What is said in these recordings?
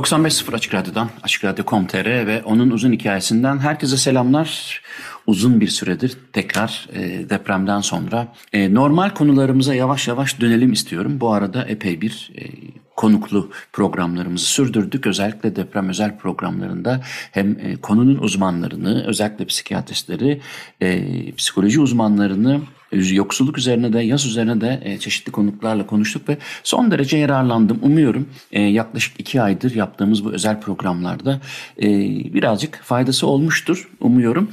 95.0 Açık Radyo'dan, Açık Radyo.com.tr ve onun uzun hikayesinden herkese selamlar. Uzun bir süredir tekrar e, depremden sonra e, normal konularımıza yavaş yavaş dönelim istiyorum. Bu arada epey bir e, konuklu programlarımızı sürdürdük. Özellikle deprem özel programlarında hem e, konunun uzmanlarını, özellikle psikiyatristleri, e, psikoloji uzmanlarını yoksulluk üzerine de yaz üzerine de e, çeşitli konuklarla konuştuk ve son derece yararlandım. Umuyorum e, yaklaşık iki aydır yaptığımız bu özel programlarda e, birazcık faydası olmuştur. Umuyorum.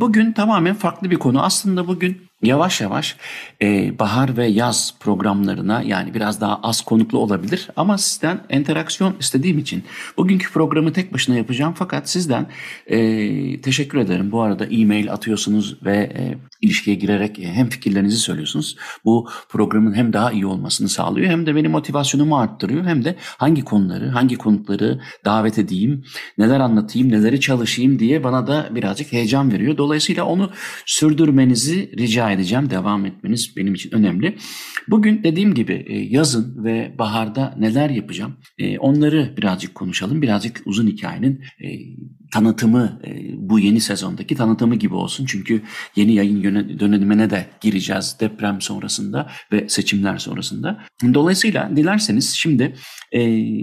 Bugün tamamen farklı bir konu. Aslında bugün yavaş yavaş e, bahar ve yaz programlarına yani biraz daha az konuklu olabilir ama sizden interaksiyon istediğim için bugünkü programı tek başına yapacağım fakat sizden e, teşekkür ederim. Bu arada e-mail atıyorsunuz ve e, ilişkiye girerek e, hem fikirlerinizi söylüyorsunuz. Bu programın hem daha iyi olmasını sağlıyor hem de benim motivasyonumu arttırıyor hem de hangi konuları, hangi konukları davet edeyim, neler anlatayım, neleri çalışayım diye bana da birazcık heyecan veriyor. Dolayısıyla onu sürdürmenizi rica edeceğim. Devam etmeniz benim için önemli. Bugün dediğim gibi e, yazın ve baharda neler yapacağım e, onları birazcık konuşalım. Birazcık uzun hikayenin tanıtımı bu yeni sezondaki tanıtımı gibi olsun. Çünkü yeni yayın dönemine de gireceğiz deprem sonrasında ve seçimler sonrasında. Dolayısıyla dilerseniz şimdi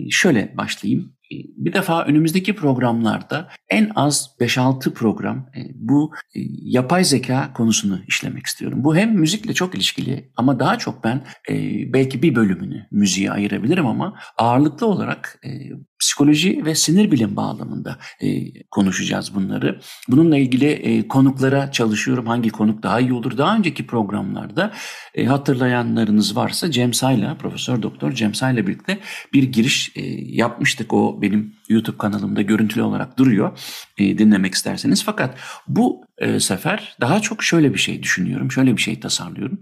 şöyle başlayayım. Bir defa önümüzdeki programlarda en az 5-6 program e, bu e, yapay zeka konusunu işlemek istiyorum. Bu hem müzikle çok ilişkili ama daha çok ben e, belki bir bölümünü müziğe ayırabilirim ama ağırlıklı olarak psikoloji ve sinir bilim bağlamında konuşacağız bunları. Bununla ilgili konuklara çalışıyorum. Hangi konuk daha iyi olur? Daha önceki programlarda hatırlayanlarınız varsa Cem Say'la, Profesör Doktor Cem Say'la birlikte bir giriş yapmıştık. O benim YouTube kanalımda görüntülü olarak duruyor e, dinlemek isterseniz. Fakat bu e, sefer daha çok şöyle bir şey düşünüyorum, şöyle bir şey tasarlıyorum.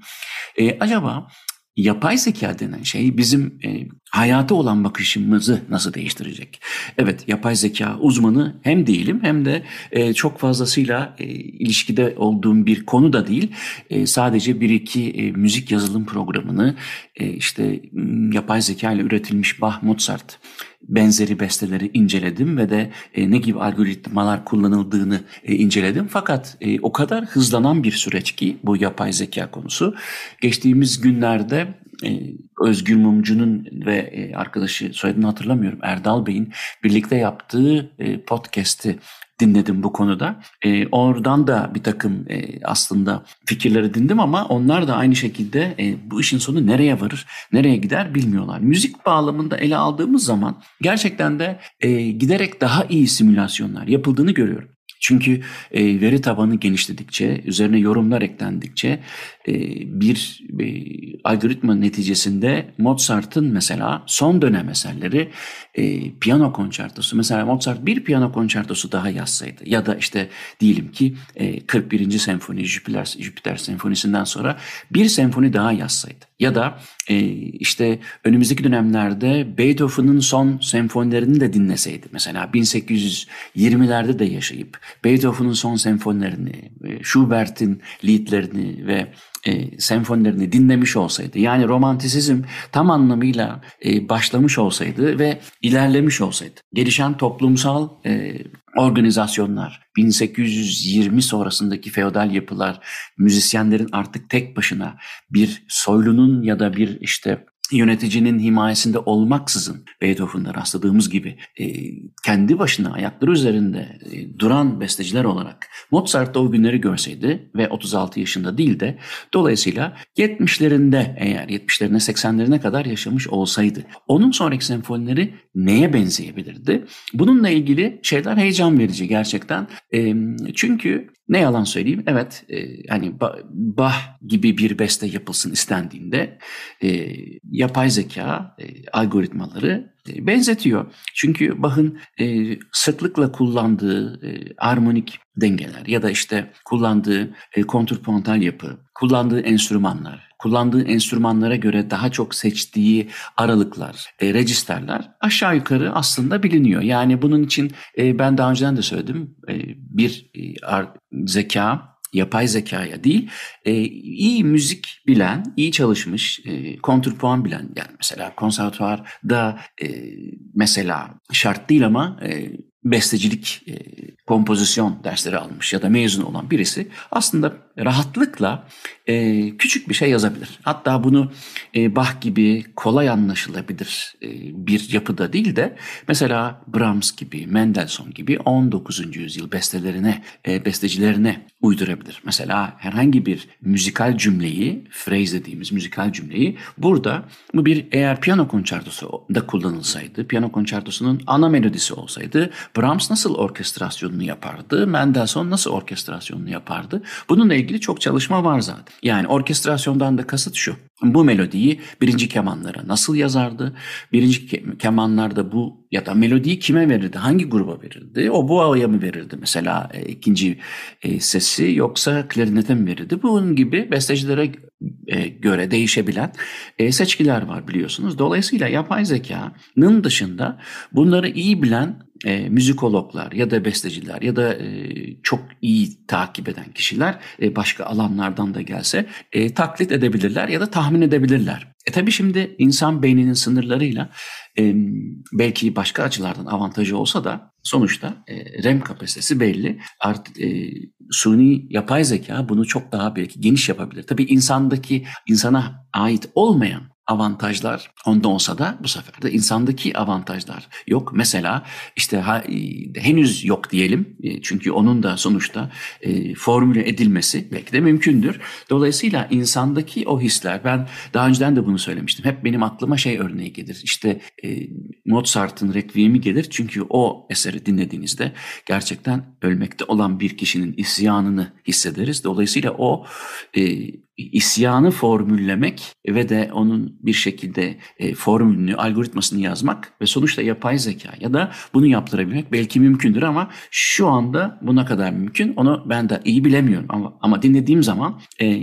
E, acaba yapay zeka denen şey bizim e, hayata olan bakışımızı nasıl değiştirecek? Evet yapay zeka uzmanı hem değilim hem de e, çok fazlasıyla e, ilişkide olduğum bir konu da değil. E, sadece bir iki e, müzik yazılım programını e, işte yapay zeka ile üretilmiş Bach, Mozart benzeri besteleri inceledim ve de e, ne gibi algoritmalar kullanıldığını e, inceledim. Fakat e, o kadar hızlanan bir süreç ki bu yapay zeka konusu. Geçtiğimiz günlerde Özgür Mumcu'nun ve arkadaşı soyadını hatırlamıyorum Erdal Bey'in birlikte yaptığı podcast'i dinledim bu konuda. E, oradan da bir takım e, aslında fikirleri dindim ama onlar da aynı şekilde e, bu işin sonu nereye varır, nereye gider bilmiyorlar. Müzik bağlamında ele aldığımız zaman gerçekten de e, giderek daha iyi simülasyonlar yapıldığını görüyorum. Çünkü e, veri tabanı genişledikçe, üzerine yorumlar eklendikçe e, bir e, algoritma neticesinde Mozart'ın mesela son dönem eserleri e, piyano konçertosu. Mesela Mozart bir piyano konçertosu daha yazsaydı ya da işte diyelim ki e, 41. senfoni Jüpiter, Jüpiter senfonisinden sonra bir senfoni daha yazsaydı. Ya da e, işte önümüzdeki dönemlerde Beethoven'ın son senfonilerini de dinleseydi. Mesela 1820'lerde de yaşayıp Beethoven'ın son senfonilerini, e, Schubert'in liedlerini ve e, senfonilerini dinlemiş olsaydı yani romantisizm tam anlamıyla e, başlamış olsaydı ve ilerlemiş olsaydı gelişen toplumsal e, organizasyonlar 1820 sonrasındaki feodal yapılar müzisyenlerin artık tek başına bir soylunun ya da bir işte yöneticinin himayesinde olmaksızın Beethoven'da rastladığımız gibi e, kendi başına ayakları üzerinde e, duran besteciler olarak Mozart da o günleri görseydi ve 36 yaşında değil de dolayısıyla 70'lerinde eğer 70'lerine 80'lerine kadar yaşamış olsaydı onun sonraki senfonileri neye benzeyebilirdi? Bununla ilgili şeyler heyecan verici gerçekten. E, çünkü Ne yalan söyleyeyim evet e, hani Bach gibi bir beste yapılsın istendiğinde e, yapay zeka e, algoritmaları e, benzetiyor. Çünkü Bach'ın e, sıklıkla kullandığı e, armonik dengeler ya da işte kullandığı e, kontrpuntal yapı, kullandığı enstrümanlar, kullandığı enstrümanlara göre daha çok seçtiği aralıklar, e, registerler aşağı yukarı aslında biliniyor. Yani bunun için e, ben daha önceden de söyledim e, bir e, ar, zeka yapay zekaya değil, e, iyi müzik bilen, iyi çalışmış, e, kontrpuan bilen, yani mesela konservatuvarda e, mesela şart değil ama e, bestecilik, e, kompozisyon dersleri almış ya da mezun olan birisi aslında rahatlıkla e, küçük bir şey yazabilir. Hatta bunu e, Bach gibi kolay anlaşılabilir e, bir yapıda değil de mesela Brahms gibi, Mendelssohn gibi 19. yüzyıl bestelerine, e, bestecilerine uydurabilir. Mesela herhangi bir müzikal cümleyi, phrase dediğimiz müzikal cümleyi burada bu bir eğer piyano konçertosu da kullanılsaydı, piyano konçertosunun ana melodisi olsaydı Brahms nasıl orkestrasyonunu yapardı, Mendelssohn nasıl orkestrasyonunu yapardı? Bununla ilgili çok çalışma var zaten. Yani orkestrasyondan da kasıt şu. Bu melodiyi birinci kemanlara nasıl yazardı? Birinci kemanlarda bu ya da melodiyi kime verirdi? Hangi gruba verirdi? O buaya mı verirdi mesela e, ikinci e, sesi yoksa klarinete mi verirdi? Bunun gibi bestecilere e, göre değişebilen e, seçkiler var biliyorsunuz. Dolayısıyla yapay zekanın dışında bunları iyi bilen e, müzikologlar ya da besteciler ya da e, çok iyi takip eden kişiler e, başka alanlardan da gelse e, taklit edebilirler ya da tahmin edebilirler. E tabi şimdi insan beyninin sınırlarıyla e, belki başka açılardan avantajı olsa da sonuçta e, RAM kapasitesi belli. Artık e, suni yapay zeka bunu çok daha belki geniş yapabilir. Tabii insandaki insana ait olmayan avantajlar onda olsa da bu sefer de insandaki avantajlar yok. Mesela işte ha, e, henüz yok diyelim e, çünkü onun da sonuçta e, formüle edilmesi belki de mümkündür. Dolayısıyla insandaki o hisler ben daha önceden de bunu söylemiştim. Hep benim aklıma şey örneği gelir. İşte e, Mozart'ın Requiem'i gelir çünkü o eseri dinlediğinizde gerçekten ölmekte olan bir kişinin isyanını hissederiz. Dolayısıyla o e, isyanı formüllemek ve de onun bir şekilde e, formülünü, algoritmasını yazmak ve sonuçta yapay zeka ya da bunu yaptırabilmek belki mümkündür ama şu anda buna kadar mümkün. Onu ben de iyi bilemiyorum ama, ama dinlediğim zaman, e,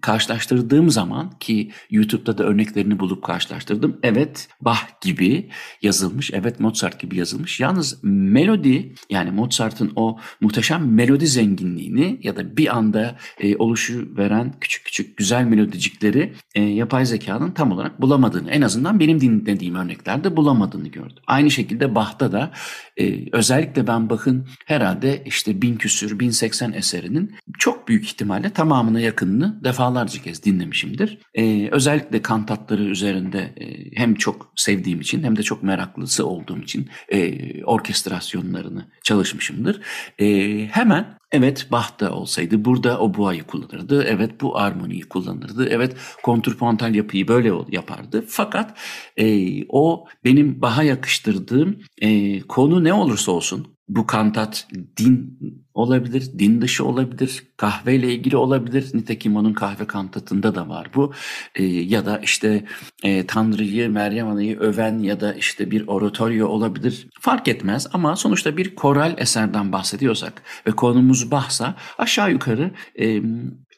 karşılaştırdığım zaman ki YouTube'da da örneklerini bulup karşılaştırdım. Evet Bach gibi yazılmış, evet Mozart gibi yazılmış. Yalnız melodi yani Mozart'ın o muhteşem melodi zenginliğini ya da bir anda e, oluşu veren küçük küçük güzel melodicikleri e, yapay zekanın tam olarak bulamadığını en azından benim dinlediğim örneklerde bulamadığını gördüm. Aynı şekilde Bach'ta da e, özellikle ben Bach'ın herhalde işte bin küsür, bin seksen eserinin çok büyük ihtimalle tamamına yakınını defalarca kez dinlemişimdir. E, özellikle kantatları üzerinde e, hem çok sevdiğim için hem de çok meraklısı olduğum için e, orkestrasyonlarını çalışmışımdır. E, hemen Evet Bach da olsaydı burada o buayı kullanırdı. Evet bu armoniyi kullanırdı. Evet kontrpuntal yapıyı böyle yapardı. Fakat e, o benim Bach'a yakıştırdığım e, konu ne olursa olsun bu kantat din olabilir, din dışı olabilir, kahveyle ilgili olabilir. Nitekim onun kahve kantatında da var bu. E, ya da işte e, Tanrı'yı, Meryem Ana'yı öven ya da işte bir oratorio olabilir. Fark etmez ama sonuçta bir koral eserden bahsediyorsak ve konumuz bahsa aşağı yukarı e,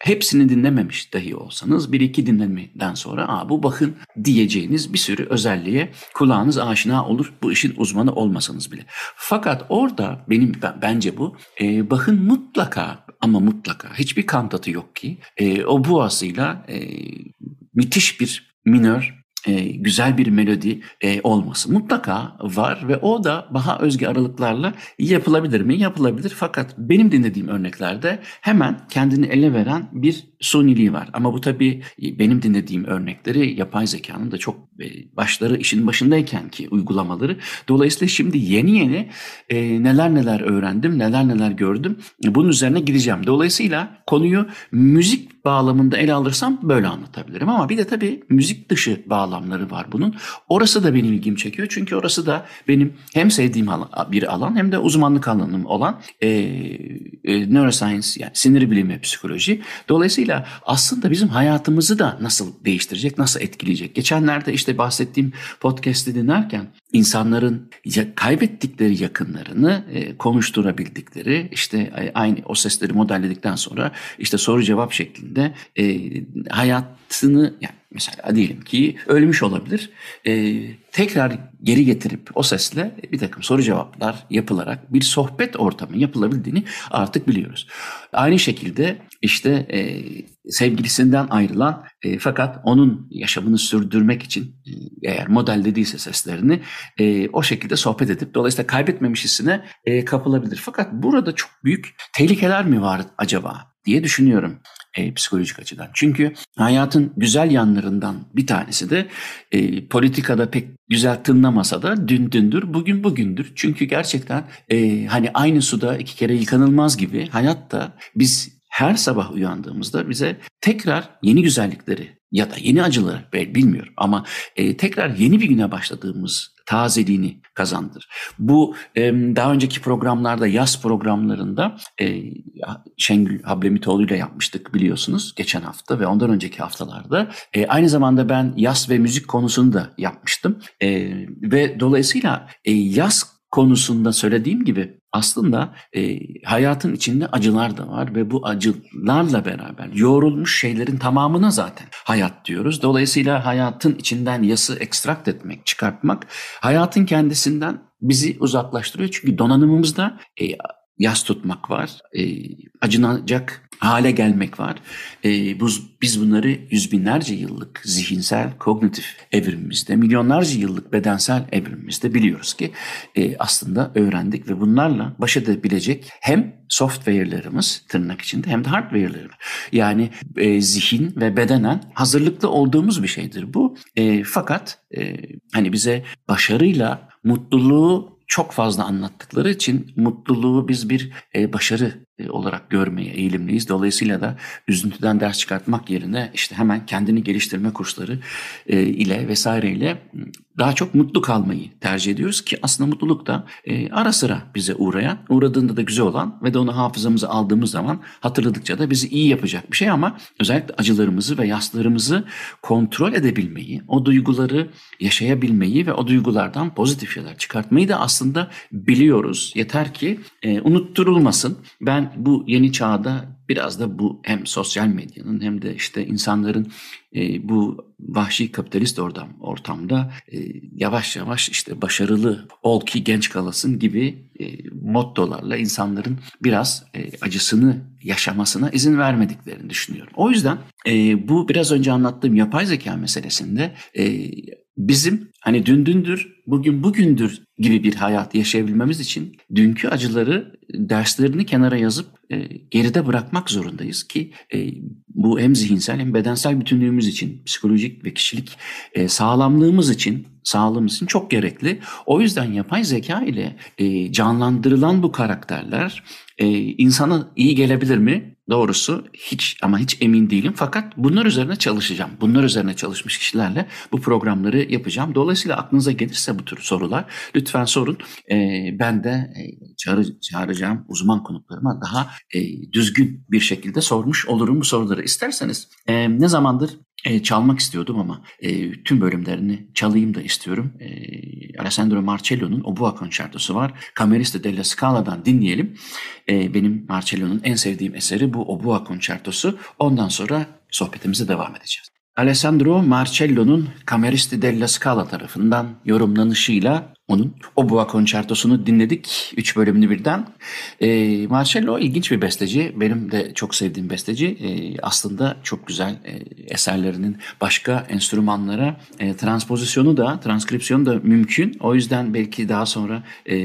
hepsini dinlememiş dahi olsanız bir iki dinlemeden sonra Aa, bu bakın diyeceğiniz bir sürü özelliğe kulağınız aşina olur bu işin uzmanı olmasanız bile. Fakat orada benim bence bu e, Bach'ın mutlaka ama mutlaka hiçbir kantatı yok ki e, o buasıyla e, müthiş bir minör e, güzel bir melodi e, olması mutlaka var ve o da daha özgü aralıklarla yapılabilir mi? Yapılabilir fakat benim dinlediğim örneklerde hemen kendini ele veren bir suniliği var. Ama bu tabii benim dinlediğim örnekleri yapay zekanın da çok e, başları işin başındayken ki uygulamaları. Dolayısıyla şimdi yeni yeni e, neler neler öğrendim, neler neler gördüm. Bunun üzerine gideceğim. Dolayısıyla konuyu müzik bağlamında ele alırsam böyle anlatabilirim. Ama bir de tabii müzik dışı bağlamında bağlamları var bunun. Orası da benim ilgimi çekiyor. Çünkü orası da benim hem sevdiğim bir alan hem de uzmanlık alanım olan e, e, neuroscience yani sinir bilimi psikoloji. Dolayısıyla aslında bizim hayatımızı da nasıl değiştirecek, nasıl etkileyecek? Geçenlerde işte bahsettiğim podcast'i dinlerken insanların kaybettikleri yakınlarını e, konuşturabildikleri işte e, aynı o sesleri modelledikten sonra işte soru cevap şeklinde e, hayatını yani mesela diyelim ki ölmüş olabilir. E, tekrar geri getirip o sesle bir takım soru cevaplar yapılarak bir sohbet ortamı yapılabildiğini artık biliyoruz. Aynı şekilde işte e, sevgilisinden ayrılan e, fakat onun yaşamını sürdürmek için e, eğer modellediyse seslerini e, o şekilde sohbet edip dolayısıyla kaybetmemiş hissine e, kapılabilir. Fakat burada çok büyük tehlikeler mi var acaba diye düşünüyorum e, psikolojik açıdan. Çünkü hayatın güzel yanlarından bir tanesi de e, politikada pek güzel tınlamasa da dün dündür, bugün bugündür. Çünkü gerçekten e, hani aynı suda iki kere yıkanılmaz gibi hayatta biz her sabah uyandığımızda bize tekrar yeni güzellikleri ya da yeni acıları bilmiyorum ama e, tekrar yeni bir güne başladığımız tazeliğini kazandır. Bu daha önceki programlarda yaz programlarında e, Şengül Hablemitoğlu ile yapmıştık biliyorsunuz geçen hafta ve ondan önceki haftalarda. E, aynı zamanda ben yaz ve müzik konusunu da yapmıştım e, ve dolayısıyla yaz konusunda söylediğim gibi aslında e, hayatın içinde acılar da var ve bu acılarla beraber yoğrulmuş şeylerin tamamına zaten hayat diyoruz. Dolayısıyla hayatın içinden yası ekstrakt etmek, çıkartmak hayatın kendisinden bizi uzaklaştırıyor. Çünkü donanımımızda e, yas tutmak var, e, acınacak hale gelmek var. E, bu, biz bunları yüz binlerce yıllık zihinsel, kognitif evrimimizde, milyonlarca yıllık bedensel evrimimizde biliyoruz ki e, aslında öğrendik ve bunlarla baş edebilecek hem software'larımız tırnak içinde hem de hardware'larımız. Yani e, zihin ve bedenen hazırlıklı olduğumuz bir şeydir bu. E, fakat e, hani bize başarıyla mutluluğu çok fazla anlattıkları için mutluluğu biz bir e, başarı olarak görmeye eğilimliyiz. Dolayısıyla da üzüntüden ders çıkartmak yerine işte hemen kendini geliştirme kursları e, ile vesaireyle daha çok mutlu kalmayı tercih ediyoruz ki aslında mutluluk da e, ara sıra bize uğrayan, uğradığında da güzel olan ve de onu hafızamıza aldığımız zaman hatırladıkça da bizi iyi yapacak bir şey ama özellikle acılarımızı ve yaslarımızı kontrol edebilmeyi, o duyguları yaşayabilmeyi ve o duygulardan pozitif şeyler çıkartmayı da aslında biliyoruz. Yeter ki e, unutturulmasın. Ben bu yeni çağda biraz da bu hem sosyal medyanın hem de işte insanların e, bu vahşi kapitalist ortam, ortamda e, yavaş yavaş işte başarılı ol ki genç kalasın gibi e, mottolarla insanların biraz e, acısını yaşamasına izin vermediklerini düşünüyorum. O yüzden e, bu biraz önce anlattığım yapay zeka meselesinde e, bizim hani dün dündür, bugün bugündür gibi bir hayat yaşayabilmemiz için dünkü acıları, derslerini kenara yazıp e, geride bırakmak zorundayız ki e, bu hem zihinsel hem bedensel bütünlüğümüz için, psikolojik ve kişilik e, sağlamlığımız için, sağlığımız için çok gerekli. O yüzden yapay zeka ile e, canlandırılan bu karakterler e, insana iyi gelebilir mi? Doğrusu hiç ama hiç emin değilim. Fakat bunlar üzerine çalışacağım. Bunlar üzerine çalışmış kişilerle bu programları yapacağım. Dolayısıyla aklınıza gelirse bu tür sorular lütfen sorun. E, ben de e, çağır, çağıracağım uzman konuklarıma daha e, düzgün bir şekilde sormuş olurum bu soruları. İsterseniz e, ne zamandır e, çalmak istiyordum ama e, tüm bölümlerini çalayım da istiyorum. E, Alessandro Marcello'nun Obua konçertosu var. Camerista della Scala'dan dinleyelim. E, benim Marcello'nun en sevdiğim eseri bu Obua konçertosu. Ondan sonra sohbetimize devam edeceğiz. Alessandro Marcello'nun Cameristi della Scala tarafından yorumlanışıyla onun Obua konçertosunu dinledik. Üç bölümünü birden. E, Marcello ilginç bir besteci. Benim de çok sevdiğim besteci. E, aslında çok güzel e, eserlerinin başka enstrümanlara e, transpozisyonu da, transkripsiyonu da mümkün. O yüzden belki daha sonra e,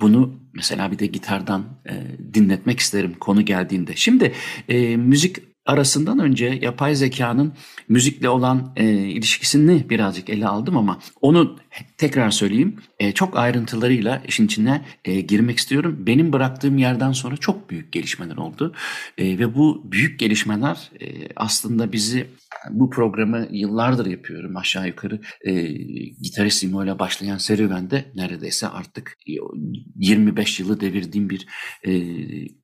bunu mesela bir de gitardan e, dinletmek isterim konu geldiğinde. Şimdi e, müzik arasından önce yapay zekanın müzikle olan e, ilişkisini birazcık ele aldım ama onu tekrar söyleyeyim e, çok ayrıntılarıyla işin içine e, girmek istiyorum. Benim bıraktığım yerden sonra çok büyük gelişmeler oldu e, ve bu büyük gelişmeler e, aslında bizi bu programı yıllardır yapıyorum aşağı yukarı. E, gitarist İmo ile başlayan serüvende neredeyse artık 25 yılı devirdiğim bir e,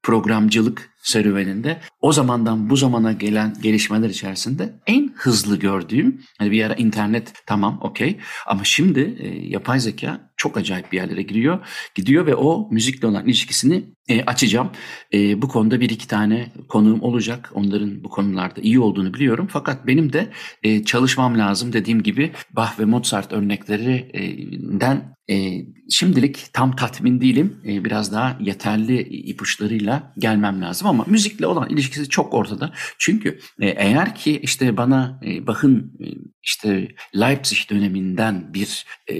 programcılık serüveninde. O zamandan bu zamana gelen gelişmeler içerisinde en hızlı gördüğüm hani bir ara internet tamam okey. Ama şimdi e, yapay zeka çok acayip bir yerlere giriyor gidiyor ve o müzikle olan ilişkisini e, açacağım. E, bu konuda bir iki tane konuğum olacak. Onların bu konularda iyi olduğunu biliyorum. Fakat benim de e, çalışmam lazım. Dediğim gibi Bach ve Mozart örneklerinden e, şimdilik tam tatmin değilim. E, biraz daha yeterli ipuçlarıyla gelmem lazım ama müzikle olan ilişkisi çok ortada. Çünkü e, eğer ki işte bana e, Bach'ın e, işte Leipzig döneminden bir e,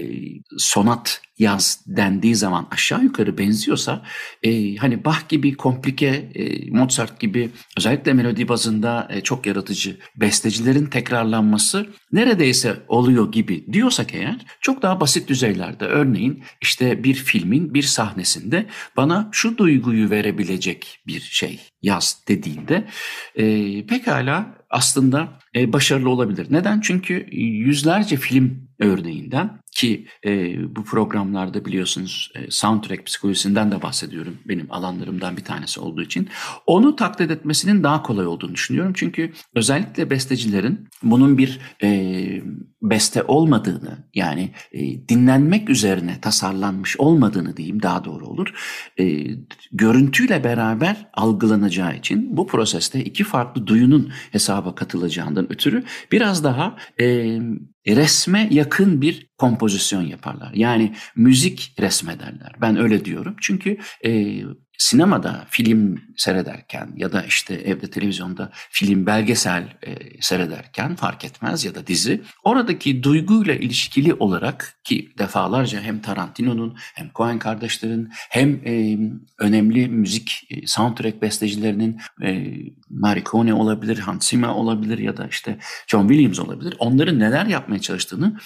sonat yaz dendiği zaman aşağı yukarı benziyorsa e, hani Bach gibi komplike e, Mozart gibi özellikle melodi bazında e, çok yaratıcı bestecilerin tekrarlanması neredeyse oluyor gibi diyorsak eğer çok daha basit düzeylerde örneğin işte bir filmin bir sahnesinde bana şu duyguyu verebilecek bir şey yaz dediğinde e, pekala aslında e, başarılı olabilir. Neden? Çünkü yüzlerce film örneğinden ki e, bu programlarda biliyorsunuz e, soundtrack psikolojisinden de bahsediyorum benim alanlarımdan bir tanesi olduğu için. Onu taklit etmesinin daha kolay olduğunu düşünüyorum. Çünkü özellikle bestecilerin bunun bir e, beste olmadığını yani e, dinlenmek üzerine tasarlanmış olmadığını diyeyim daha doğru olur. E, görüntüyle beraber algılanacağı için bu proseste iki farklı duyunun hesaba katılacağından ötürü biraz daha e, resme yakın bir kompozisyon yaparlar. Yani müzik resmederler. Ben öyle diyorum. Çünkü e, sinemada film seyrederken ya da işte evde televizyonda film belgesel e, seyrederken fark etmez ya da dizi oradaki duyguyla ilişkili olarak ki defalarca hem Tarantino'nun hem Coen kardeşlerin hem e, önemli müzik e, soundtrack bestecilerinin e, Morricone olabilir, Hans Zimmer olabilir ya da işte John Williams olabilir. Onların neler yapmaya çalıştığını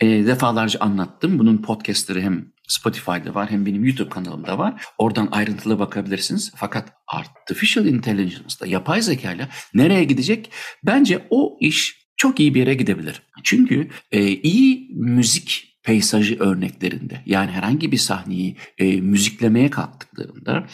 e, defalarca anlattım. Bunun podcastleri hem Spotify'da var hem benim YouTube kanalımda var. Oradan ayrıntılı bakabilirsiniz. Fakat artificial intelligence'da yapay zeka ile nereye gidecek? Bence o iş çok iyi bir yere gidebilir. Çünkü e, iyi müzik peyzajı örneklerinde yani herhangi bir sahneyi e, müziklemeye kalktıklarında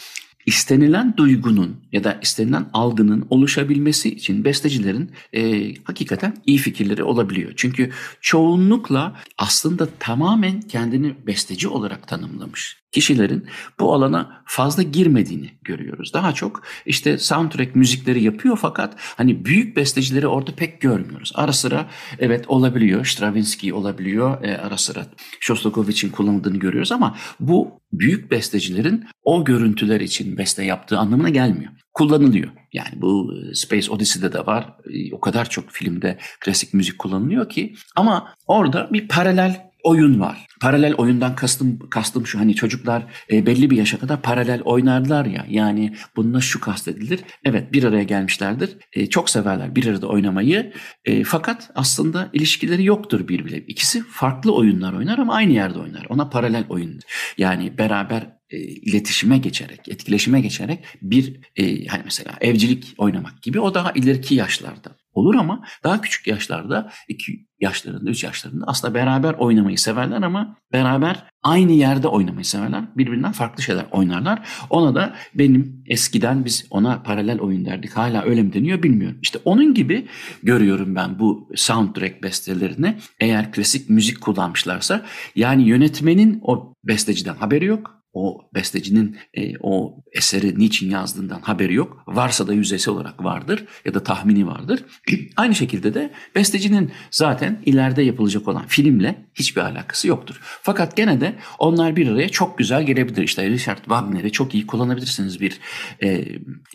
istenilen duygunun ya da istenilen algının oluşabilmesi için bestecilerin e, hakikaten iyi fikirleri olabiliyor. Çünkü çoğunlukla aslında tamamen kendini besteci olarak tanımlamış kişilerin bu alana fazla girmediğini görüyoruz. Daha çok işte soundtrack müzikleri yapıyor fakat hani büyük bestecileri orada pek görmüyoruz. Ara sıra evet olabiliyor. Stravinsky olabiliyor. E, ara sıra Shostakovich'in kullanıldığını görüyoruz ama bu büyük bestecilerin o görüntüler için beste yaptığı anlamına gelmiyor. Kullanılıyor. Yani bu e, Space Odyssey'de de var. E, o kadar çok filmde klasik müzik kullanılıyor ki ama orada bir paralel oyun var. Paralel oyundan kastım kastım şu hani çocuklar e, belli bir yaşa kadar paralel oynarlar ya. Yani bununla şu kastedilir. Evet bir araya gelmişlerdir. E, çok severler bir arada oynamayı. E, fakat aslında ilişkileri yoktur birbirine. İkisi farklı oyunlar oynar ama aynı yerde oynar. Ona paralel oyun. Yani beraber e, iletişime geçerek, etkileşime geçerek bir e, hani mesela evcilik oynamak gibi o daha ileriki yaşlarda olur ama daha küçük yaşlarda iki yaşlarında, üç yaşlarında aslında beraber oynamayı severler ama beraber aynı yerde oynamayı severler. Birbirinden farklı şeyler oynarlar. Ona da benim eskiden biz ona paralel oyun derdik. Hala öyle mi deniyor bilmiyorum. İşte onun gibi görüyorum ben bu soundtrack bestelerini. Eğer klasik müzik kullanmışlarsa yani yönetmenin o besteciden haberi yok o bestecinin e, o eseri niçin yazdığından haberi yok. Varsa da yüzeysel olarak vardır ya da tahmini vardır. Aynı şekilde de bestecinin zaten ileride yapılacak olan filmle hiçbir alakası yoktur. Fakat gene de onlar bir araya çok güzel gelebilir. İşte Richard Wagner'i çok iyi kullanabilirsiniz bir e,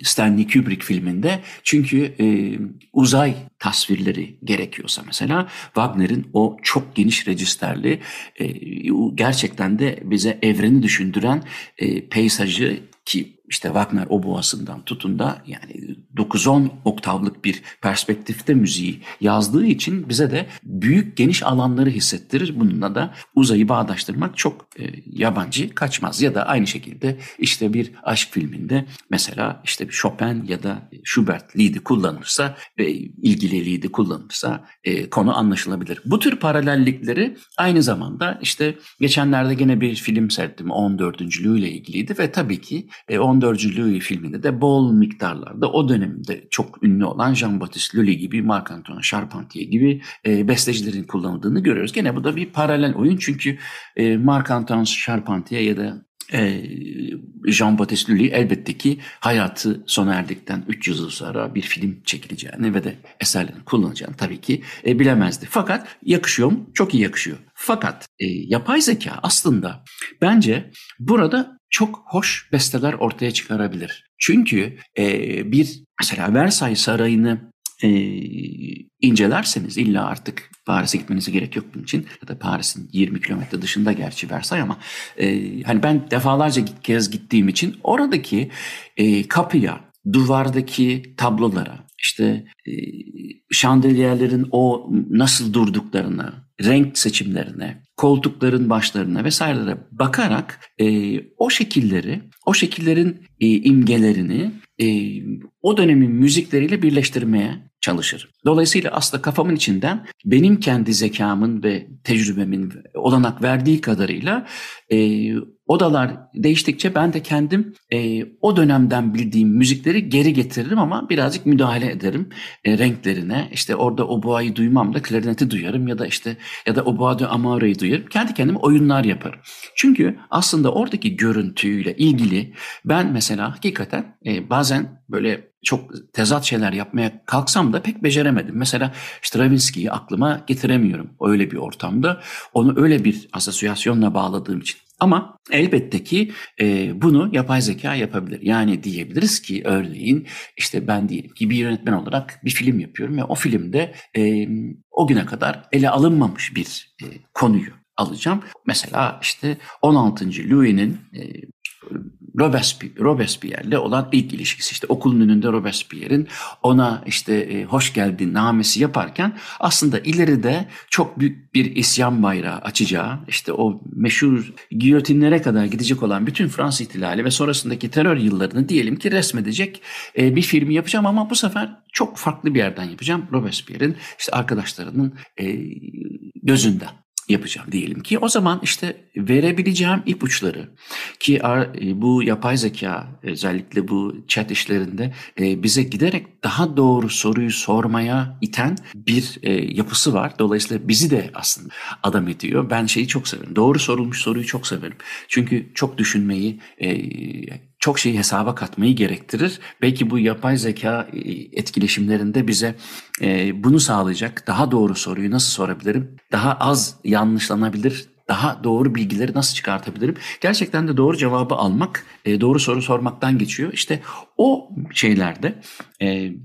Stanley Kubrick filminde. Çünkü e, uzay tasvirleri gerekiyorsa mesela Wagner'in o çok geniş registerli e, gerçekten de bize evreni düşündüren e, peyzajı ki işte Wagner oboasından tutun da yani 9-10 oktavlık bir perspektifte müziği yazdığı için bize de büyük geniş alanları hissettirir. Bununla da uzayı bağdaştırmak çok e, yabancı kaçmaz. Ya da aynı şekilde işte bir aşk filminde mesela işte bir Chopin ya da Schubert lead'i kullanırsa ve ilgili lead'i kullanırsa e, konu anlaşılabilir. Bu tür paralellikleri aynı zamanda işte geçenlerde gene bir film seyrettim 14. ile ilgiliydi ve tabii ki e, 14. Louis filminde de bol miktarlarda o dönemde çok ünlü olan Jean-Baptiste Lully gibi, Marc-Antoine Charpentier gibi e, bestecilerin kullanıldığını görüyoruz. Gene bu da bir paralel oyun çünkü e, Marc-Antoine Charpentier ya da e, Jean-Baptiste Lully elbette ki hayatı sona erdikten 300 yıl sonra bir film çekileceğini ve de eserlerini kullanacağını tabii ki e, bilemezdi. Fakat yakışıyor mu? Çok iyi yakışıyor. Fakat e, yapay zeka aslında bence burada çok hoş besteler ortaya çıkarabilir. Çünkü e, bir mesela Versailles Sarayı'nı e, incelerseniz illa artık Paris'e gitmenize gerek yok bunun için. Ya da Paris'in 20 kilometre dışında gerçi Versailles ama e, hani ben defalarca kez gittiğim için oradaki e, kapıya, duvardaki tablolara, işte e, şandeliyerlerin o nasıl durduklarına, renk seçimlerine, koltukların başlarına vesairelere bakarak e, o şekilleri, o şekillerin e, imgelerini e, o dönemin müzikleriyle birleştirmeye çalışır. Dolayısıyla aslında kafamın içinden benim kendi zekamın ve tecrübemin olanak verdiği kadarıyla e, odalar değiştikçe ben de kendim e, o dönemden bildiğim müzikleri geri getiririm ama birazcık müdahale ederim e, renklerine. İşte orada oboayı duymam da klarineti duyarım ya da işte ya da oboa de amare'yi duyarım. Kendi kendime oyunlar yaparım. Çünkü aslında oradaki görüntüyle ilgili ben mesela hakikaten e, bazen böyle çok tezat şeyler yapmaya kalksam da pek beceremedim. Mesela Stravinsky'yi aklıma getiremiyorum öyle bir ortamda. Onu öyle bir asosyasyonla bağladığım için. Ama elbette ki e, bunu yapay zeka yapabilir. Yani diyebiliriz ki örneğin işte ben diyelim ki bir yönetmen olarak bir film yapıyorum ve o filmde e, o güne kadar ele alınmamış bir e, konuyu alacağım. Mesela işte 16. Louis'nin e, Robespierre, Robespierre'le olan ilk ilişkisi. İşte okulun önünde Robespierre'in ona işte e, hoş geldin namesi yaparken aslında ileride çok büyük bir isyan bayrağı açacağı işte o meşhur giyotinlere kadar gidecek olan bütün Fransız ihtilali ve sonrasındaki terör yıllarını diyelim ki resmedecek e, bir filmi yapacağım. Ama bu sefer çok farklı bir yerden yapacağım. Robespierre'in işte arkadaşlarının e, gözünden yapacağım diyelim ki o zaman işte verebileceğim ipuçları ki e, bu yapay zeka özellikle bu chat işlerinde e, bize giderek daha doğru soruyu sormaya iten bir e, yapısı var. Dolayısıyla bizi de aslında adam ediyor. Ben şeyi çok severim. Doğru sorulmuş soruyu çok severim. Çünkü çok düşünmeyi çok şeyi hesaba katmayı gerektirir. Belki bu yapay zeka e, etkileşimlerinde bize e, bunu sağlayacak daha doğru soruyu nasıl sorabilirim? Daha az yanlışlanabilir, daha doğru bilgileri nasıl çıkartabilirim? Gerçekten de doğru cevabı almak, e, doğru soru sormaktan geçiyor. İşte o şeylerde,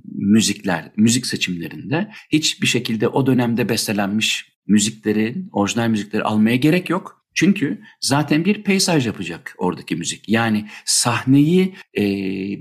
müzikler, müzik seçimlerinde hiçbir şekilde o dönemde bestelenmiş müzikleri, orijinal müzikleri almaya gerek yok. Çünkü zaten bir peysaj yapacak oradaki müzik. Yani sahneyi e,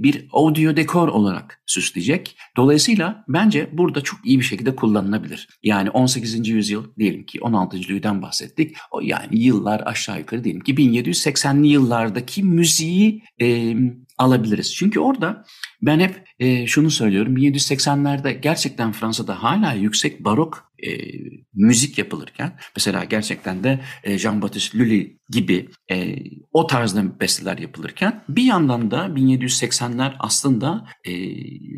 bir audio dekor olarak süsleyecek. Dolayısıyla bence burada çok iyi bir şekilde kullanılabilir. Yani 18. yüzyıl diyelim ki 16. yüzyıldan bahsettik. O yani yıllar aşağı yukarı diyelim ki 1780'li yıllardaki müziği e, alabiliriz. Çünkü orada ben hep e, şunu söylüyorum 1780'lerde gerçekten Fransa'da hala yüksek barok e, müzik yapılırken mesela gerçekten de e, Jean-Baptiste Lully gibi e, o tarzda besteler yapılırken bir yandan da 1780'ler aslında e,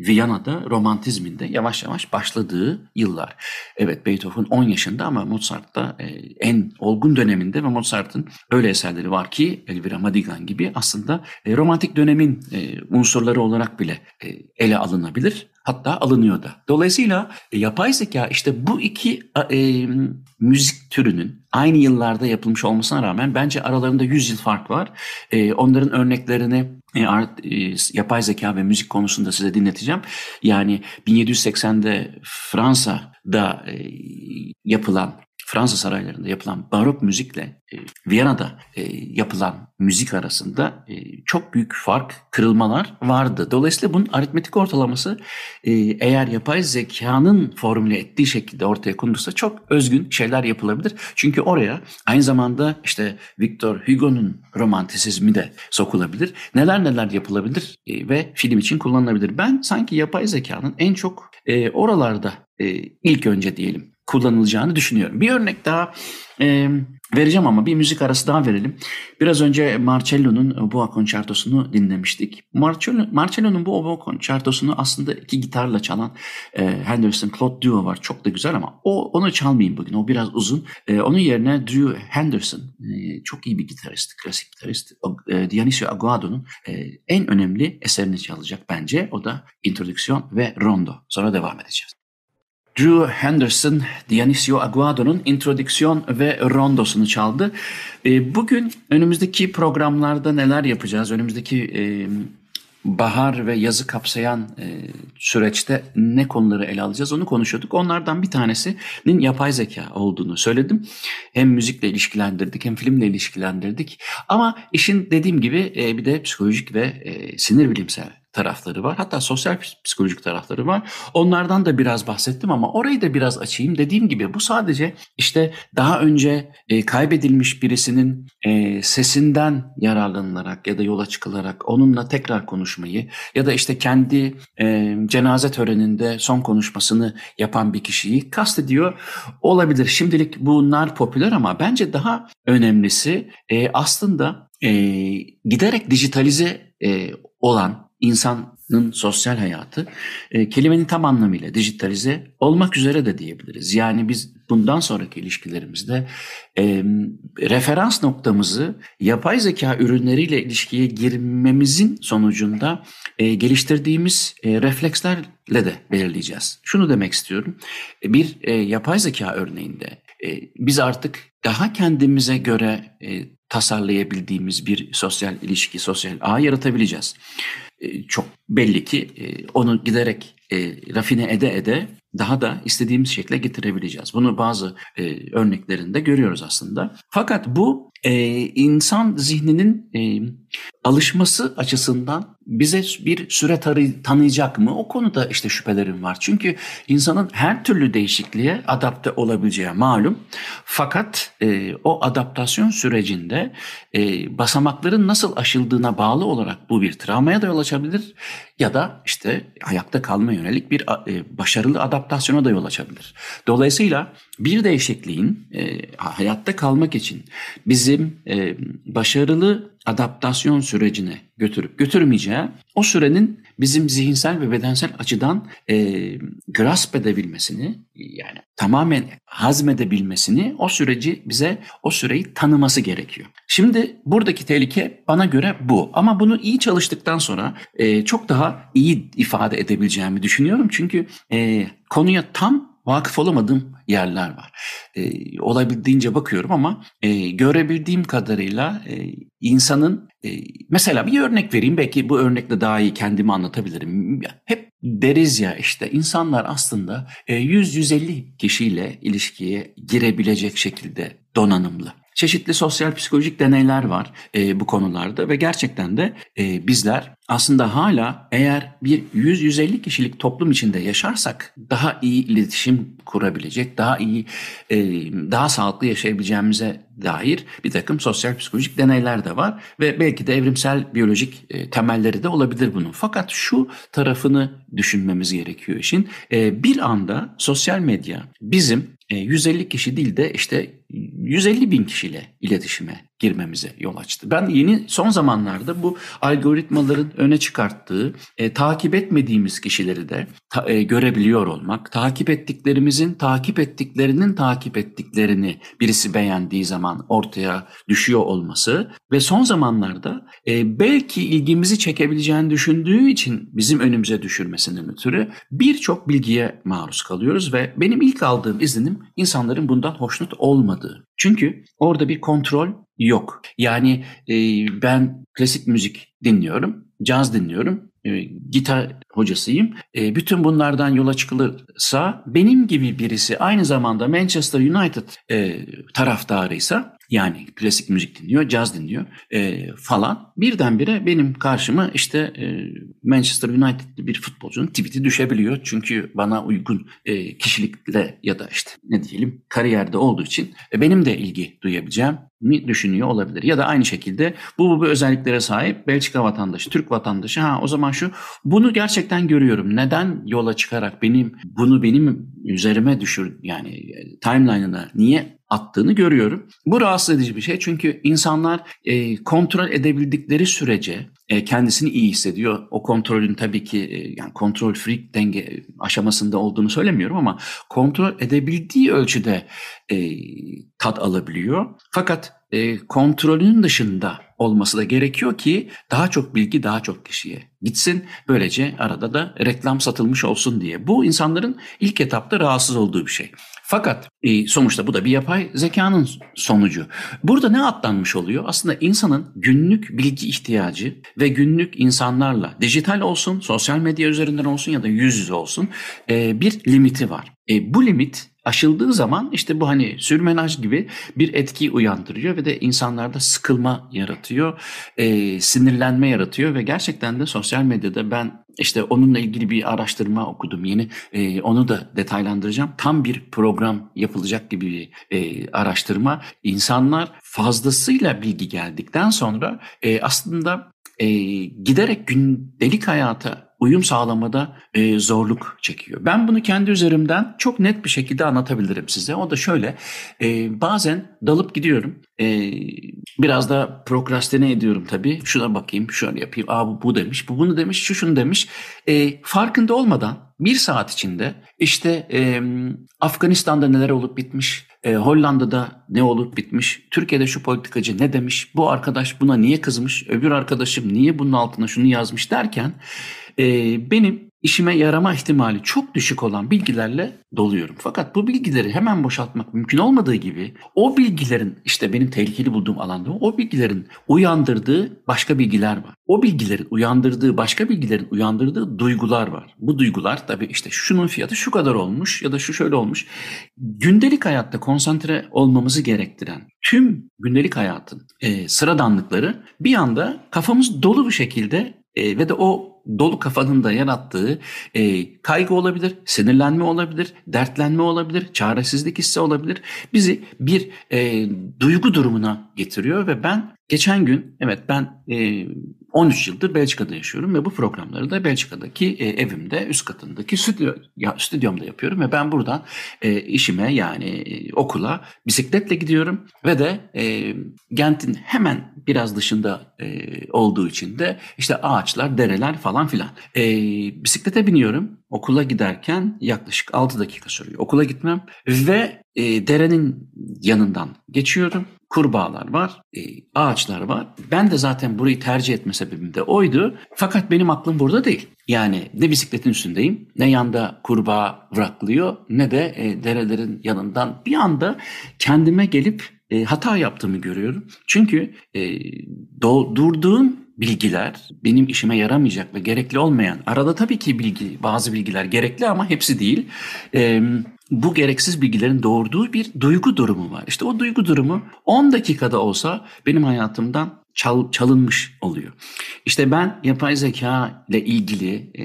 Viyana'da romantizmin de yavaş yavaş başladığı yıllar. Evet Beethoven 10 yaşında ama Mozart da e, en olgun döneminde ve Mozart'ın öyle eserleri var ki Elvira Madigan gibi aslında e, romantik dönemin e, unsurları olarak bile e, ele alınabilir. Hatta alınıyor da. Dolayısıyla e, yapay zeka işte bu iki e, müzik türünün aynı yıllarda yapılmış olmasına rağmen bence aralarında 100 yıl fark var. E, onların örneklerini e, art, e, yapay zeka ve müzik konusunda size dinleteceğim. Yani 1780'de Fransa'da e, yapılan Fransa saraylarında yapılan barok müzikle e, Viyana'da e, yapılan müzik arasında e, çok büyük fark, kırılmalar vardı. Dolayısıyla bunun aritmetik ortalaması e, eğer yapay zekanın formüle ettiği şekilde ortaya konulursa çok özgün şeyler yapılabilir. Çünkü oraya aynı zamanda işte Victor Hugo'nun romantisizmi de sokulabilir. Neler neler yapılabilir e, ve film için kullanılabilir. Ben sanki yapay zekanın en çok e, oralarda e, ilk önce diyelim kullanılacağını düşünüyorum. Bir örnek daha e, vereceğim ama bir müzik arası daha verelim. Biraz önce Marcello'nun Boa Concerto'sunu dinlemiştik. Marcello, Marcello'nun bu Boa Concerto'sunu aslında iki gitarla çalan e, Henderson Claude Duo var. Çok da güzel ama o onu çalmayayım bugün. O biraz uzun. E, onun yerine Drew Henderson e, çok iyi bir gitarist, klasik gitarist. E, Dionisio Aguado'nun e, en önemli eserini çalacak bence. O da introdüksiyon ve rondo. Sonra devam edeceğiz. Drew Henderson, Dionisio Aguado'nun introdüksiyon ve rondosunu çaldı. E, bugün önümüzdeki programlarda neler yapacağız? Önümüzdeki bahar ve yazı kapsayan e, süreçte ne konuları ele alacağız onu konuşuyorduk. Onlardan bir tanesinin yapay zeka olduğunu söyledim. Hem müzikle ilişkilendirdik hem filmle ilişkilendirdik. Ama işin dediğim gibi e, bir de psikolojik ve e, sinir bilimsel tarafları var. Hatta sosyal psikolojik tarafları var. Onlardan da biraz bahsettim ama orayı da biraz açayım. Dediğim gibi bu sadece işte daha önce e, kaybedilmiş birisinin e, sesinden yararlanılarak ya da yola çıkılarak onunla tekrar konuşmayı ya da işte kendi e, cenaze töreninde son konuşmasını yapan bir kişiyi kastediyor olabilir. Şimdilik bunlar popüler ama bence daha önemlisi e, aslında e, giderek dijitalize e, olan insanın sosyal hayatı e, kelimenin tam anlamıyla dijitalize olmak üzere de diyebiliriz. Yani biz bundan sonraki ilişkilerimizde e, referans noktamızı yapay zeka ürünleriyle ilişkiye girmemizin sonucunda e, geliştirdiğimiz e, reflekslerle de belirleyeceğiz. Şunu demek istiyorum. Bir e, yapay zeka örneğinde e, biz artık daha kendimize göre e, tasarlayabildiğimiz bir sosyal ilişki, sosyal ağ yaratabileceğiz. E, çok belli ki e, onu giderek e, rafine ede ede daha da istediğimiz şekle getirebileceğiz. Bunu bazı örneklerinde görüyoruz aslında. Fakat bu insan zihninin alışması açısından bize bir süre tanıyacak mı? O konuda işte şüphelerim var. Çünkü insanın her türlü değişikliğe adapte olabileceği malum. Fakat e, o adaptasyon sürecinde e, basamakların nasıl aşıldığına bağlı olarak bu bir travmaya da yol açabilir ya da işte ayakta kalma yönelik bir e, başarılı adaptasyona da yol açabilir. Dolayısıyla bir değişikliğin e, hayatta kalmak için bizim e, başarılı adaptasyon sürecine götürüp götürmeyeceği o sürenin bizim zihinsel ve bedensel açıdan e, grasp edebilmesini yani tamamen hazmedebilmesini o süreci bize o süreyi tanıması gerekiyor. Şimdi buradaki tehlike bana göre bu ama bunu iyi çalıştıktan sonra e, çok daha iyi ifade edebileceğimi düşünüyorum çünkü e, konuya tam vakıf olamadığım yerler var. E, olabildiğince bakıyorum ama e, görebildiğim kadarıyla e, insanın e, mesela bir örnek vereyim belki bu örnekle daha iyi kendimi anlatabilirim. Hep deriz ya işte insanlar aslında e, 100-150 kişiyle ilişkiye girebilecek şekilde donanımlı. Çeşitli sosyal psikolojik deneyler var e, bu konularda ve gerçekten de e, bizler aslında hala eğer bir 100-150 kişilik toplum içinde yaşarsak daha iyi iletişim kurabilecek, daha iyi, e, daha sağlıklı yaşayabileceğimize dair bir takım sosyal psikolojik deneyler de var ve belki de evrimsel biyolojik e, temelleri de olabilir bunun. Fakat şu tarafını düşünmemiz gerekiyor işin. E, bir anda sosyal medya bizim 150 kişi değil de işte 150 bin kişiyle iletişime girmemize yol açtı. Ben yeni son zamanlarda bu algoritmaların öne çıkarttığı e, takip etmediğimiz kişileri de ta, e, görebiliyor olmak, takip ettiklerimizin takip ettiklerinin takip ettiklerini birisi beğendiği zaman ortaya düşüyor olması ve son zamanlarda e, belki ilgimizi çekebileceğini düşündüğü için bizim önümüze düşürmesinin ötürü birçok bilgiye maruz kalıyoruz ve benim ilk aldığım izlenim insanların bundan hoşnut olmadığı. Çünkü orada bir kontrol yok. Yani e, ben klasik müzik dinliyorum, caz dinliyorum e, gitar hocasıyım. E, bütün bunlardan yola çıkılırsa benim gibi birisi aynı zamanda Manchester United e, taraftarıysa yani klasik müzik dinliyor, caz dinliyor e, falan. Birdenbire benim karşıma işte e, Manchester United'li bir futbolcunun tweet'i düşebiliyor. Çünkü bana uygun e, kişilikle ya da işte ne diyelim kariyerde olduğu için e, benim de ilgi duyabileceğim mi düşünüyor olabilir. Ya da aynı şekilde bu bu, bu özelliklere sahip Belçika vatandaşı, Türk vatandaşı ha o zaman şu bunu gerçekten görüyorum. Neden yola çıkarak benim bunu benim üzerime düşür yani e, timeline'ına niye attığını görüyorum. Bu rahatsız edici bir şey çünkü insanlar e, kontrol edebildikleri sürece e, kendisini iyi hissediyor. O kontrolün tabii ki e, yani kontrol freak denge aşamasında olduğunu söylemiyorum ama kontrol edebildiği ölçüde e, tat alabiliyor. Fakat e, kontrolünün dışında olması da gerekiyor ki daha çok bilgi daha çok kişiye gitsin. Böylece arada da reklam satılmış olsun diye. Bu insanların ilk etapta rahatsız olduğu bir şey. Fakat e, sonuçta bu da bir yapay zekanın sonucu. Burada ne atlanmış oluyor? Aslında insanın günlük bilgi ihtiyacı ve günlük insanlarla dijital olsun, sosyal medya üzerinden olsun ya da yüz yüze olsun e, bir limiti var. E, bu limit aşıldığı zaman işte bu hani sürmenaj gibi bir etki uyandırıyor ve de insanlarda sıkılma yaratıyor, e, sinirlenme yaratıyor ve gerçekten de sosyal medyada ben işte onunla ilgili bir araştırma okudum yeni. E, onu da detaylandıracağım. Tam bir program yapılacak gibi bir e, araştırma. İnsanlar fazlasıyla bilgi geldikten sonra e, aslında e, giderek gündelik hayata uyum sağlamada e, zorluk çekiyor. Ben bunu kendi üzerimden çok net bir şekilde anlatabilirim size. O da şöyle, e, bazen dalıp gidiyorum. E, biraz da prokrastine ediyorum tabii. Şuna bakayım, şöyle yapayım. Aa bu, bu demiş, bu bunu demiş, şu şunu demiş. E, farkında olmadan bir saat içinde işte e, Afganistan'da neler olup bitmiş, e, Hollanda'da ne olup bitmiş, Türkiye'de şu politikacı ne demiş, bu arkadaş buna niye kızmış, öbür arkadaşım niye bunun altına şunu yazmış derken e, benim işime yarama ihtimali çok düşük olan bilgilerle doluyorum. Fakat bu bilgileri hemen boşaltmak mümkün olmadığı gibi o bilgilerin işte benim tehlikeli bulduğum alanda o bilgilerin uyandırdığı başka bilgiler var. O bilgilerin uyandırdığı başka bilgilerin uyandırdığı duygular var. Bu duygular tabii işte şunun fiyatı şu kadar olmuş ya da şu şöyle olmuş. Gündelik hayatta konsantre olmamızı gerektiren tüm gündelik hayatın e, sıradanlıkları bir anda kafamız dolu bir şekilde e, ve de o dolu kafanın da yarattığı e, kaygı olabilir, sinirlenme olabilir, dertlenme olabilir, çaresizlik hissi olabilir. Bizi bir e, duygu durumuna getiriyor ve ben geçen gün evet ben e, 13 yıldır Belçika'da yaşıyorum ve bu programları da Belçika'daki e, evimde üst katındaki stüdyo, ya, stüdyomda yapıyorum ve ben buradan e, işime yani e, okula bisikletle gidiyorum ve de e, Gent'in hemen biraz dışında e, olduğu için de işte ağaçlar, dereler falan filan. E, bisiklete biniyorum okula giderken yaklaşık 6 dakika sürüyor. Okula gitmem ve e, derenin yanından geçiyorum kurbağalar var, e, ağaçlar var. Ben de zaten burayı tercih etme sebebim de oydu. Fakat benim aklım burada değil. Yani ne bisikletin üstündeyim, ne yanda kurbağa vraklıyor, ne de e, derelerin yanından bir anda kendime gelip e, hata yaptığımı görüyorum. Çünkü e, do, durduğum bilgiler benim işime yaramayacak ve gerekli olmayan. Arada tabii ki bilgi, bazı bilgiler gerekli ama hepsi değil. E, bu gereksiz bilgilerin doğurduğu bir duygu durumu var. İşte o duygu durumu 10 dakikada olsa benim hayatımdan çal, çalınmış oluyor. İşte ben yapay zeka ile ilgili e,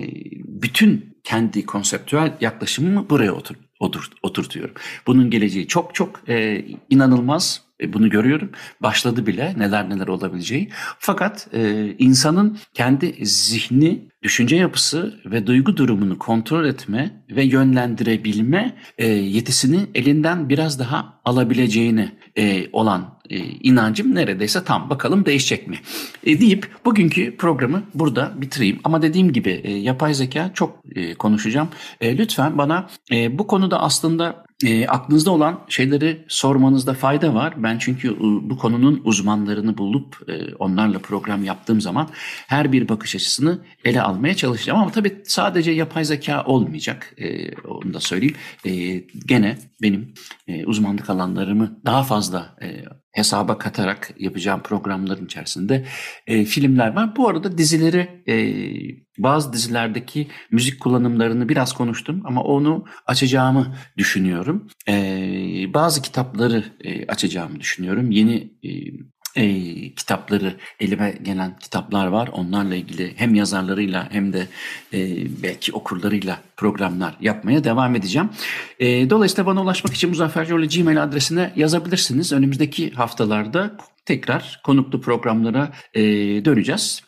bütün kendi konseptüel yaklaşımımı buraya otur, otur, oturtuyorum. Bunun geleceği çok çok e, inanılmaz e, bunu görüyorum. Başladı bile neler neler olabileceği. Fakat e, insanın kendi zihni, düşünce yapısı ve duygu durumunu kontrol etme ve yönlendirebilme e, yetisini elinden biraz daha alabileceğini e, olan e, inancım neredeyse tam. Bakalım değişecek mi? E, deyip bugünkü programı burada bitireyim. Ama dediğim gibi e, yapay zeka çok e, konuşacağım. E, lütfen bana e, bu konuda aslında e, aklınızda olan şeyleri sormanızda fayda var. Ben çünkü bu konunun uzmanlarını bulup e, onlarla program yaptığım zaman her bir bakış açısını ele almaya çalışacağım. Ama tabii sadece yapay zeka olmayacak. E, onu da söyleyeyim. E, gene benim e, uzmanlık alanlarımı daha fazla e, hesaba katarak yapacağım programların içerisinde e, filmler var. Bu arada dizileri e, bazı dizilerdeki müzik kullanımlarını biraz konuştum ama onu açacağımı düşünüyorum. E, bazı kitapları e, açacağımı düşünüyorum. Yeni e, e, kitapları elime gelen kitaplar var. Onlarla ilgili hem yazarlarıyla hem de e, belki okurlarıyla programlar yapmaya devam edeceğim. E, dolayısıyla bana ulaşmak için Muzaffer Gmail adresine yazabilirsiniz. Önümüzdeki haftalarda tekrar konuklu programlara e, döneceğiz.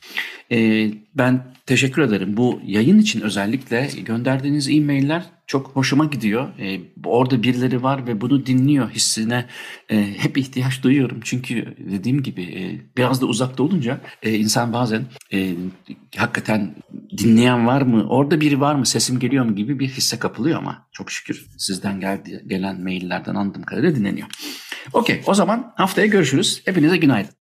E, ben teşekkür ederim. Bu yayın için özellikle gönderdiğiniz e-mailler çok hoşuma gidiyor. E, orada birileri var ve bunu dinliyor hissine e, hep ihtiyaç duyuyorum. Çünkü dediğim gibi e, biraz da uzakta olunca e, insan bazen e, hakikaten dinleyen var mı, orada biri var mı, sesim geliyor mu gibi bir hisse kapılıyor ama çok şükür sizden geldi, gelen maillerden anladığım kadarıyla dinleniyor. Okey o zaman haftaya görüşürüz. Hepinize günaydın.